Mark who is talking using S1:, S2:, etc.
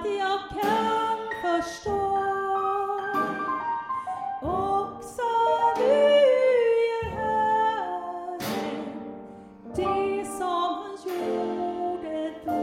S1: att jag kan förstå också du ger Herren det som han gjorde då.